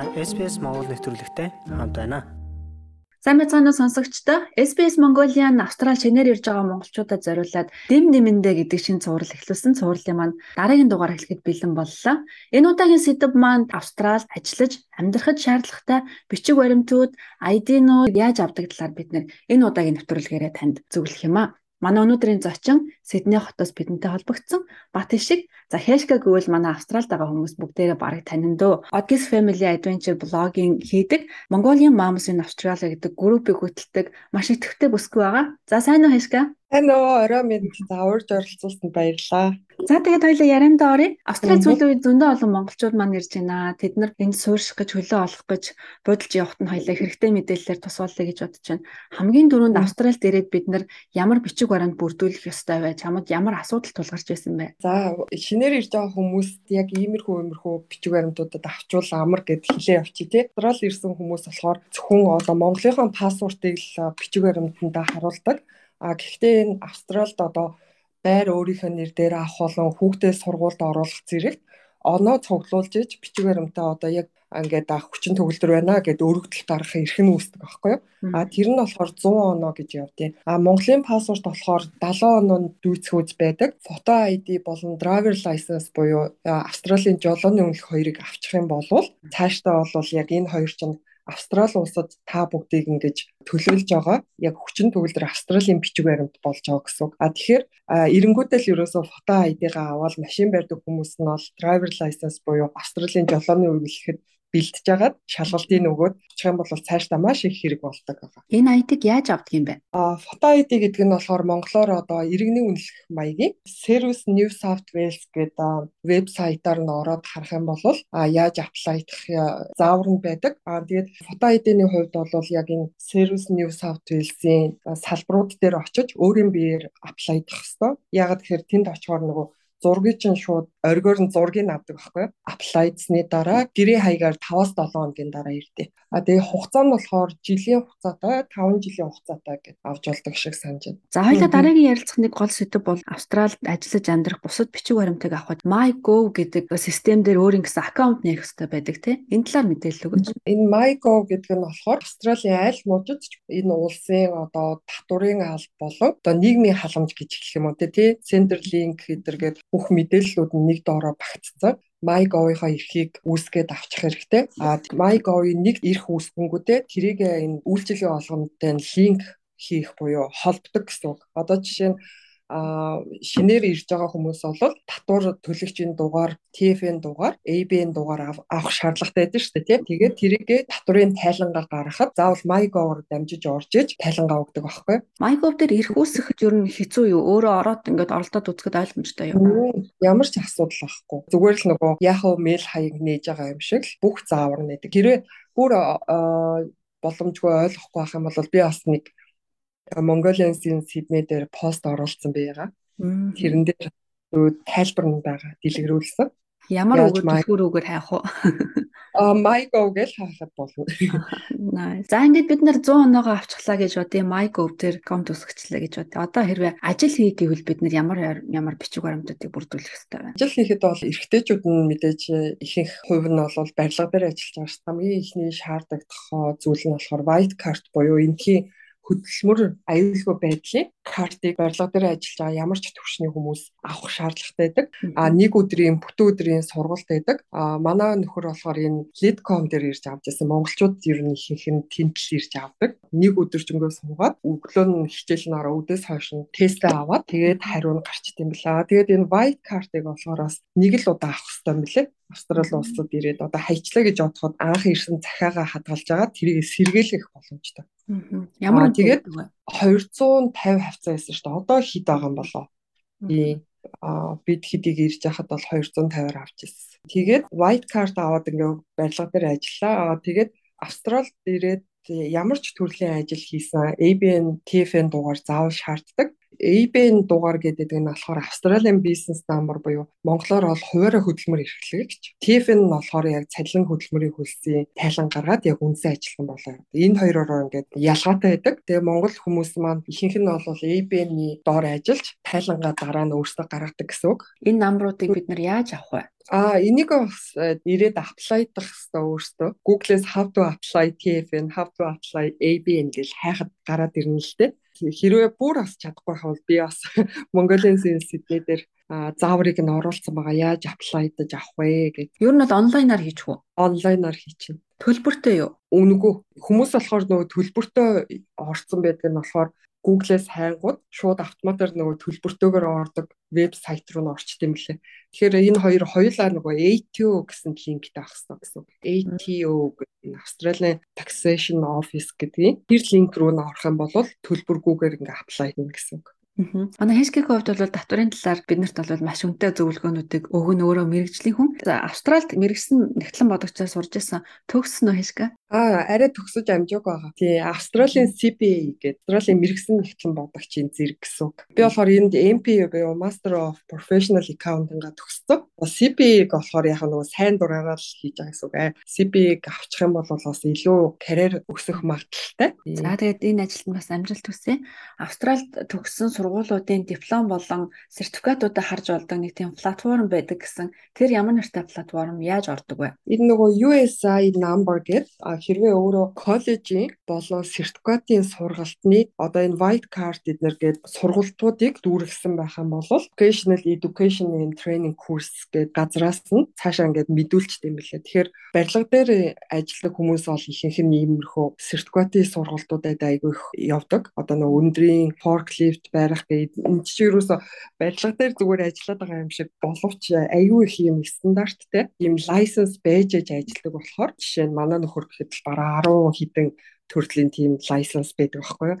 та SPS Монгол нэвтрүүлэгтэй хамт байна. Сайн уу сонсогчдоо. SBS Mongolian Австрал шинээр ирж байгаа монголчуудад зориулаад дэм дэмэндэ гэдэг шинэ цуврал эхлүүлсэн. Цувралын маань дараагийн дугаар эхлэхэд бэлэн боллоо. Энэ удаагийн сэдэв маань Австрал ажиллаж амьдрахад шаардлагатай бичиг баримтууд, ID-нууд яаж авдаг талаар бид энэ удаагийн нэвтрүүлгээрээ танд зөвлөх юм аа. Манай өнөөдрийн зочин Сидней хотоос бидэнтэй холбогдсон Бат шиг за хэшка гэвэл манай Австралид байгаа хүмүүс бүгдээрээ барыг танин дөө. Odgis Family Adventure блогийн хийдэг Mongolian Moms in Australia гэдэг группийг хөтэлдэг маш их төвтэй бүсгүй байгаа. За сайн уу хэшка? Сайн уу орой минь за урьж оролцуулсанд баярлалаа. За тэгээд хоёлаа яриандаа оръё. Австрали үед зөндөө олон монголчууд маань ирж байна. Тэд нар энд суурших гэж хөлөө олох гэж будалж явахт нь хоёлаа хэрэгтэй мэдээлэлээр тусгааллаа гэж бодож байна. Хамгийн дөрөнд Австралид ирээд бид нар ямар бичиг баримт бүрдүүлэх ёстой вэ? Чамд ямар асуудал тулгарч байсан бэ? За шинээр ирж байгаа хүмүүст яг иймэрхүү иймэрхүү бичиг баримтуудад авчвал амар гэд хэлээ явчих тий. Австрал ирсэн хүмүүс болохоор зөвхөн одоо Монголынхон паспортыг л бичиг баримтанда харуулдаг. А гэхдээ энэ Австралид одоо байр өөрийнхөө нэр дээр авах болон хүүхдээ сургуульд оруулах зэрэгт оноо цуглуулж иж бичиг баримтаа одоо яг ингээд авах хүчин төгөлдөр байна гэд өргөдөл гаргах эрх нь үүсдэг аахгүй юу. А тэр нь болохоор 100 оноо гэж явдیں۔ А Монголын паспорт болохоор 70 оноонд дүүцхүүж байдаг. Фото ID болон driver license буюу Австралийн жолооны үнэлэх хоёрыг авчих юм бол цаашдаа бол яг энэ хоёр чинь Австрали улсад та бүгдийг ингэж төлөвлөж байгаа яг хүчин төгөлдөр Австралийн бичиг баримт болж байгаа гэсэн үг. А тэгэхээр эренгүүтэл ерөөсөө фото ID-гаа аваад машин барьдаг хүмүүс нь бол driver license буюу Австралийн жолооны үнэлэхэд бэлтэж агаад шалгалтын нөгөөд очих юм бол цаашдаа маш их хэрэг болдог байгаа. Энэ ID-г яаж авдаг юм бэ? А фото ID гэдэг нь болохоор монголоор одоо иргэний үнэлэх маягийн Service New South Wales гэдэг вебсайтаар нь ороод харах юм бол а яаж аплайдах заавар нь байдаг. А тэгээд фото ID-ний хувьд бол яг энэ Service New South Wales-ийн салбарууд дээр очиж өөрийн биеэр аплайдах хэвээр. Ягаад гэхээр тэнд очихоор нөгөө зургийг чинь шууд оргиор нь зургийг авдаг байхгүй юу? Аплайдсны дараа гэрээ хаягаар 5-7 хоногийн дараа ирдээ. А тэгээ хугацаа нь болохоор жилийн хугацаатай 5 жилийн хугацаатай гэж авч болдог шиг санаж байна. За хоёлаа дараагийн ярилцах нэг гол сэдв бол Австралид ажиллаж амьдрах бусад бичиг баримтыг авахд MyGo гэдэг систем дээр өөрийн гэсэн аккаунт нэрх хэрэгтэй байдаг тийм. Энэ талаар мэдээлэл өгөөч. Энэ MyGo гэдэг нь болохоор Австралийн аль мужид энэ улсын одоо татврын алба болон одоо нийгмийн халамж гэж хэлэх юм уу тийм. Centerlink гэдэргээд бүх мэдээллүүд нь нэг доороо багтцсан. MyGov-ийнхаа эрхийг үүсгээд авчих хэрэгтэй. А MyGov-ийн нэг эрх үүсгэнгүүтээ тэрийг энэ үйлчлэлийн олгонтой линк хийх буюу холбдог гэсэн үг. Одоо жишээ нь шинээр ирж байгаа хүмүүс бол татвар төлөгчийн дугаар, TF-ийн дугаар, AB-ийн дугаар авах шаардлагатай байдаг шүү дээ тийм. Тэгээд тэрийгэ татврын тайлангаа гаргахад заавал MyGov-оор дамжиж орж иж тайлангаа өгдөг байхгүй. MyGov дээр ирэх үүсгэхэд ер нь хэцүү юу? Өөрөө ороод ингээд оролдоод үзэхэд ойлгомжтой юу? Ямар ч асуудал байхгүй. Зүгээр л нөгөө Yahoo mail хаяг нээж байгаа юм шиг бүх заавар нээдэг. Хэрвээ бүр боломжгүй ойлгохгүй байх юм бол би бас нэг Mongolian-ийн Сидней дээр пост оруулсан байгаа. Тэрэн дээр тайлбар нь байгаа дэлгэрүүлсэн. Ямар үгээр төлхөр үгээр хайх уу? А MyGo гэж хаахад болно. За ингээд бид нар 100 оноогоо авчихлаа гэж бодъё. MyGo дээр аккаунт үсгэчлээ гэж бодъё. Одоо хэрвээ ажил хийх гэвэл бид нар ямар ямар бичиг баримтуудыг бүрдүүлэх хэрэгтэй вэ? Ажил хийхэд бол эрэгтэйчүүд нь мэдээж ихэнх хувь нь бол барилга дээр ажиллаж байгаа шүү. Хамгийн ихний шаардлагатай зүйл нь болохоор white card буюу энэхийн хөдөлмөр аюулгүй байдлын картыг барилга дээр ажиллаж байгаа ямар ч төвшний хүмүүс авах шаардлагатай байдаг. А нэг өдрийн бүтэн өдрийн сургалт байдаг. А манай нөхөр болохоор энэ Leadcom дээр ирж авч байсан. Монголчууд ер нь ихэнх нь тэнтэл ирж авдаг. Нэг өдөржингөө суугаад өглөө нь хичээл нараа өдөөс хойш нь тестээ аваад тэгээд хариу нь гарчт юм байна. Тэгээд энэ white card-ыг болохоор бас нэг л удаа авах хэрэгтэй юм билээ. Австрали улсад ирээд одоо хайчлаа гэж бодоход анх ирсэн захиагаа хадгалж байгаа тэрийг сэргийлэх боломжтой. Ямар тэгээд 250 хавцаа байсан шүү дээ. Одоо хэд байгаа юм болоо. Аа бид хэдийг ирж яхад бол 250-аар авч ирсэн. Тэгээд white card аваад ингээ барилга дээр ажиллаа. Тэгээд Австралид ирээд ямар ч төрлийн ажил хийсэн ABN TFN дугаар заавал шаарддаг. ABN дугаар гэдэг нь болохоор Australian Business Number буюу монголоор бол хуваараа хөдөлмөр эрхлэгч. TFN нь болохоор яг цалин хөдөлмөрийн хөлсийн тайлан гаргаад яг үндсэн ажилтан болоо. Энэ хоёроор ингээд ялгаатай байдаг. Тэгээ монгол хүмүүс маань ихэнх нь бол ABN-ийн доор ажиллаж тайлангаа дараа нь өөрсдөө гаргадаг гэсэн үг. Энэ намруудыг бид нар яаж авах вэ? А энийг бас ирээд апплайдах хэрэгтэй өөртөө. Google-с how to apply TFN, how to apply ABN гэж хайхад гараад ирнэ л дээ хэрвээ бүр бас чадахгүй хавал би бас Mongolian Sydney дээр зааврыг нь оруулсан байгаа. Яаж аплайдаж авах вэ гэд. Ер нь бол онлайнаар хийчих үү? Онлайнаар хийчихнэ. Төлбөртэй юу? Үнэгүй. Хүмүүс болохоор нөгөө төлбөртэй орцсон байдаг нь болохоор Google-с хайнгууд шууд автоматар нөгөө төлбөртөөгөр ордог вебсайт руу н орчт юм лээ. Тэгэхээр энэ хоёр хоёулаа нөгөө ATO гэсэн линктэй авах хэрэгтэй гэсэн. ATO гэдэг Australian Taxation Office гэдэг тэр линк руу н орох юм бол төлбөргүйгээр ингээ аплай хийнэ гэсэн үг. Манай хэшгийн хувьд бол татварын талаар биднэрт бол маш үнэтэй зөвлөгөөнүүдийг өгөн өөрөө мэрэгжлийн хүн. За Австральд мэрэгсэн нэгтлэн бодогчоор сурж исэн төгссөн нөө хэшгэ. Аа арай төгсөж амжаагүй байгаа. Тий Австралийн CPA гэдэг Австралийн мэрэгсэн нэгтлэн бодогчийн зэрэг гэсэн. Би болохоор энд MPA буюу Master of Professional Accounting-а төгссөн. CPA-г болохоор яг нөгөө сайн дураараа л хийж байгаа гэсэн үг. CPA-г авчих юм бол бас илүү карьер өсөх магадaltaй. За тэгээд энэ ажилд бас амжилт хүсье. Австральд төгссөн сургуулиудын диплом болон сертификатуудаа харж болдог нэг тийм платформ байдаг гэсэн. Тэр ямар нэртэй платформ яаж ордог вэ? Энэ нөгөө USI number гэдэг хэрвээ өөрөө коллежийн болон сертификатын сургалтны одоо энэ white card эднэр гээд сургалтуудыг дүүргэсэн байх юм бол vocational education and training course гэдэг газраас нь цаашаа ингээд мэдүүлчихдээ юм билээ. Тэгэхээр барилга дээр ажилладаг хүмүүс бол ихэнх нь иймэрхүү сертификатын сургалтуудад айгүй их явдаг. Одоо нөгөө өндрийн forklift байх гээд энэ чинь юусоо барилга дээр зүгээр ажиллаад байгаа юм шиг боловч аюу их юм стандарттай юм лайсенс байж аж ажилладаг болохоор жишээ нь манай нөхөр гэхэд л бараа 10 хэдэн төрлийн тийм лайсенс байдаг байхгүй юу?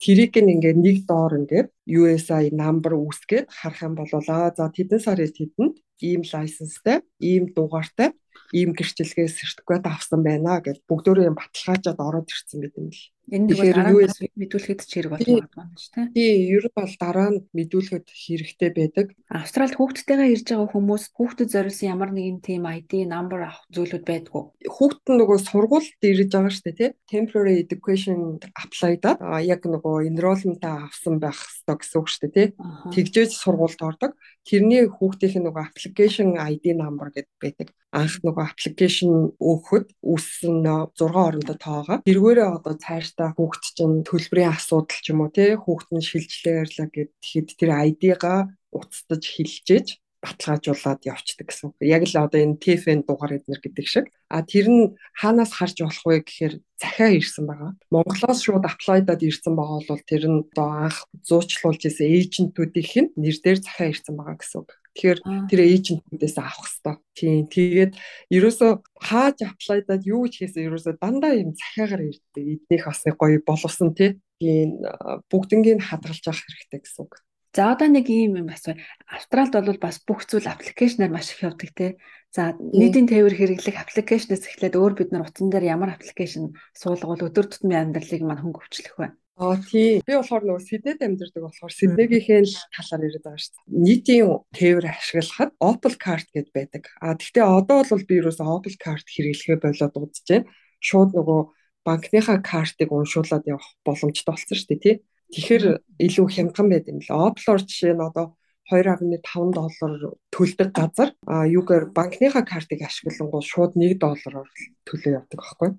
Тэрийг ингээд нэг доор ингээд USI number үүсгээд харах юм бол аа за тэдэн сарын тэдэнд ийм лайсенстай, ийм дугаартай, ийм гэрчлэгээ сертификат авсан байна гэд бүгдөө юм баталгаажаад ороод ирсэн байт юм л. Энэ нэг дараа нь мэдүүлэхэд ч хэрэг болох байна шүү дээ. Тий, ер нь бол дараа нь мэдүүлэхэд хэрэгтэй байдаг. Австралид хүүхдтэйгээ ирж байгаа хүмүүс хүүхдэд зориулсан ямар нэгэн team ID number авах зүйлүүд байдгүй. Хүүхд нь нөгөө сургуульд ирж байгаа шүү дээ, тий. Temporary education apply-даад яг нөгөө enrollment-а авсан байх ёстой гэсэн үг шүү дээ, тий. Тэгжээж сургуульд ордог. Тэрний хүүхдийнх нь нөгөө application ID number гэдэг байдаг. Анх нөгөө application өөхөд үүссэн 6 орондоо тоогоо. Тэргээрээ одоо цааш та хүүхд чинь төлбөрийн асуудал ч юм уу тий хүүхд нь шилжлээ ярьлаа гэхэд тэр ID-га уцтаж хилжээж баталгаажуулаад явцдаг гэсэн. Яг л одоо энэ TFN дугаар эднэр гэдэг шиг. А тэр нь хаанаас харж болох вэ гэхээр захиа ирсэн байгаа. Монголоос шууд аплайдад ирсэн байгаа бол тэр нь одоо анх зуучлуулж исэн эйжентүүдийнх нь нэр дээр захиа ирсэн байгаа гэсэн үг. Тэгэхээр тэр эйжентүүдээс авах хэрэгтэй. Тийм. Тэгээд ерөөсөө хааж аплайдад юу ч хийсэн ерөөсөө дандаа юм захиагаар ирдэг. Эднийх бас гоё боловсон тий. Тийм бүгднийг хадгалж авах хэрэгтэй гэсэн үг. За одоо нэг ийм юм асуу. Австралид бол бас бүх зүйл аппликейшнаар маш их явдаг тий. За нийтийн тээвэр хэрэглэх аппликейшнээс эхлээд өөр бид нар утсан дээр ямар аппликейшн суулгавал өдөр тутмын амьдралыг мань хөнгөвчлөх вэ? Аа тий. Би болохоор нөгөө Сиднейд амьдардаг болохоор Сиднейгийнхээ л талаар яриад байгаа шүү дээ. Нийтийн тээвэр ашиглахад Opel Card гэдээ байдаг. Аа тэгтээ одоо бол би ерөөсөө Opel Card хэрэглэхээ болоод удаж байна. Шууд нөгөө банкныхаа картыг уншуулад явах боломжтой болсон шүү дээ тий. Тэгэхээр илүү хямдхан байд юм л. Opel-оор жишээ нь одоо 2.5 доллар төлдөг газар а юугаар банкныхаа картыг ашиглангуул шууд 1 доллараар төлөө явдаг байхгүй.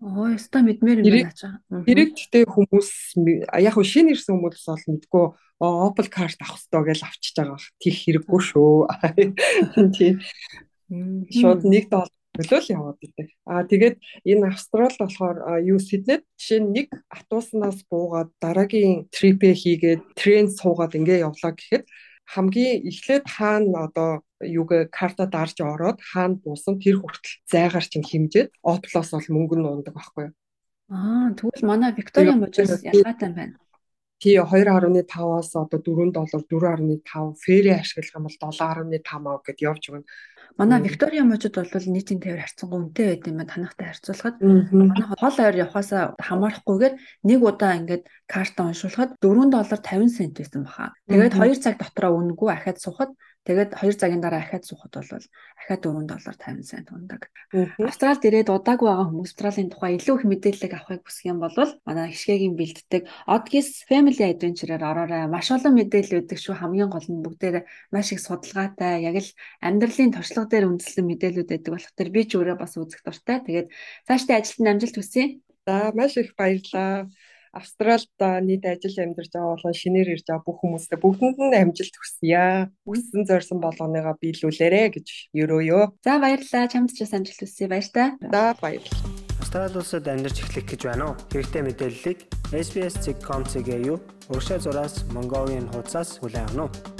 Оо, яста мэдмээр юм байна чаа. Тэрийг гэхдээ хүмүүс яг хөө шинэ ирсэн хүмүүс бол мэдгүй Opel card авах хэрэгтэй гэж авчиж байгаа. Тих хэрэггүй шүү. Тийм. Шууд 1 доллар төлөөл яваад идэг. Аа тэгээд энэ Австрал болохоор юу Сиднейд жишээ нь нэг автобуснаас буугаад дараагийн трипээ хийгээд трен суугаад ингээ явлаа гэхэд хамгийн эхлээд хаана одоо юуг карта дарж ороод хаана буусан тэр хүртэл зайгаар чинь хэмжээд оплоос бол мөнгө нь ундаг байхгүй юу? Аа тэгвэл манай Виктория мужаас ялгаатай байна. Тий 2.5-аас одоо 4 доллар 4.5 фэри ашиглах юм бол 7.5 мав гэд явж өгнө. Манай Виктория мужид бол нийтийн тээвэр харьцангуй үнэтэй байт юм байна. Танахтай харьцуулахад манай хол ойр явхаасаа хамаарахгүйгээр нэг удаа ингээд карта уншуулхад 4 доллар 50 цент байсан баха. Тэгээд 2 цаг дотроо үнэгүй ахаад сухад Тэгээд 2 цагийн дараа ахаад суухад бол ахаад 4 доллар 50 цент ундаг. Австралид ирээд удаагүй байгаа хүмүүс Австралийн тухай илүү их мэдээлэл авахыг хүсэх юм бол манай хишгээгийн бэлддэг Odgis Family Adventure-аар ороорой. Маш олон мэдээлэл өгдөг шүү. Хамгийн гол нь бүгдээр маш их судалгаатай, яг л амьдралын туршлага дээр үндэслэн мэдээлэлүүд өгдөг болох төр би ч өөрөө бас үзэх дуртай. Тэгээд цаашдаа ажилтны амжилт хүсье. За маш их баярлалаа. Австралид нийт ажил амьдарч байгаа болон шинээр ирж байгаа бүх хүмүүстээ бүгдэнд нь амжилт хүсье. Хүссэн зорьсон болгоныгоо биелүүлээрэ гэж ерөөё. За баярлалаа. Чамд ч бас амжилт хүсье. Баяр та. За баярлалаа. Австрали улсад амьдарч эхлэх гэж байна уу? Хэрэгтэй мэдээллийг SBS.com.cg юу? Урагшаа зураас Mongolian хуудасаас хүлээн авах нь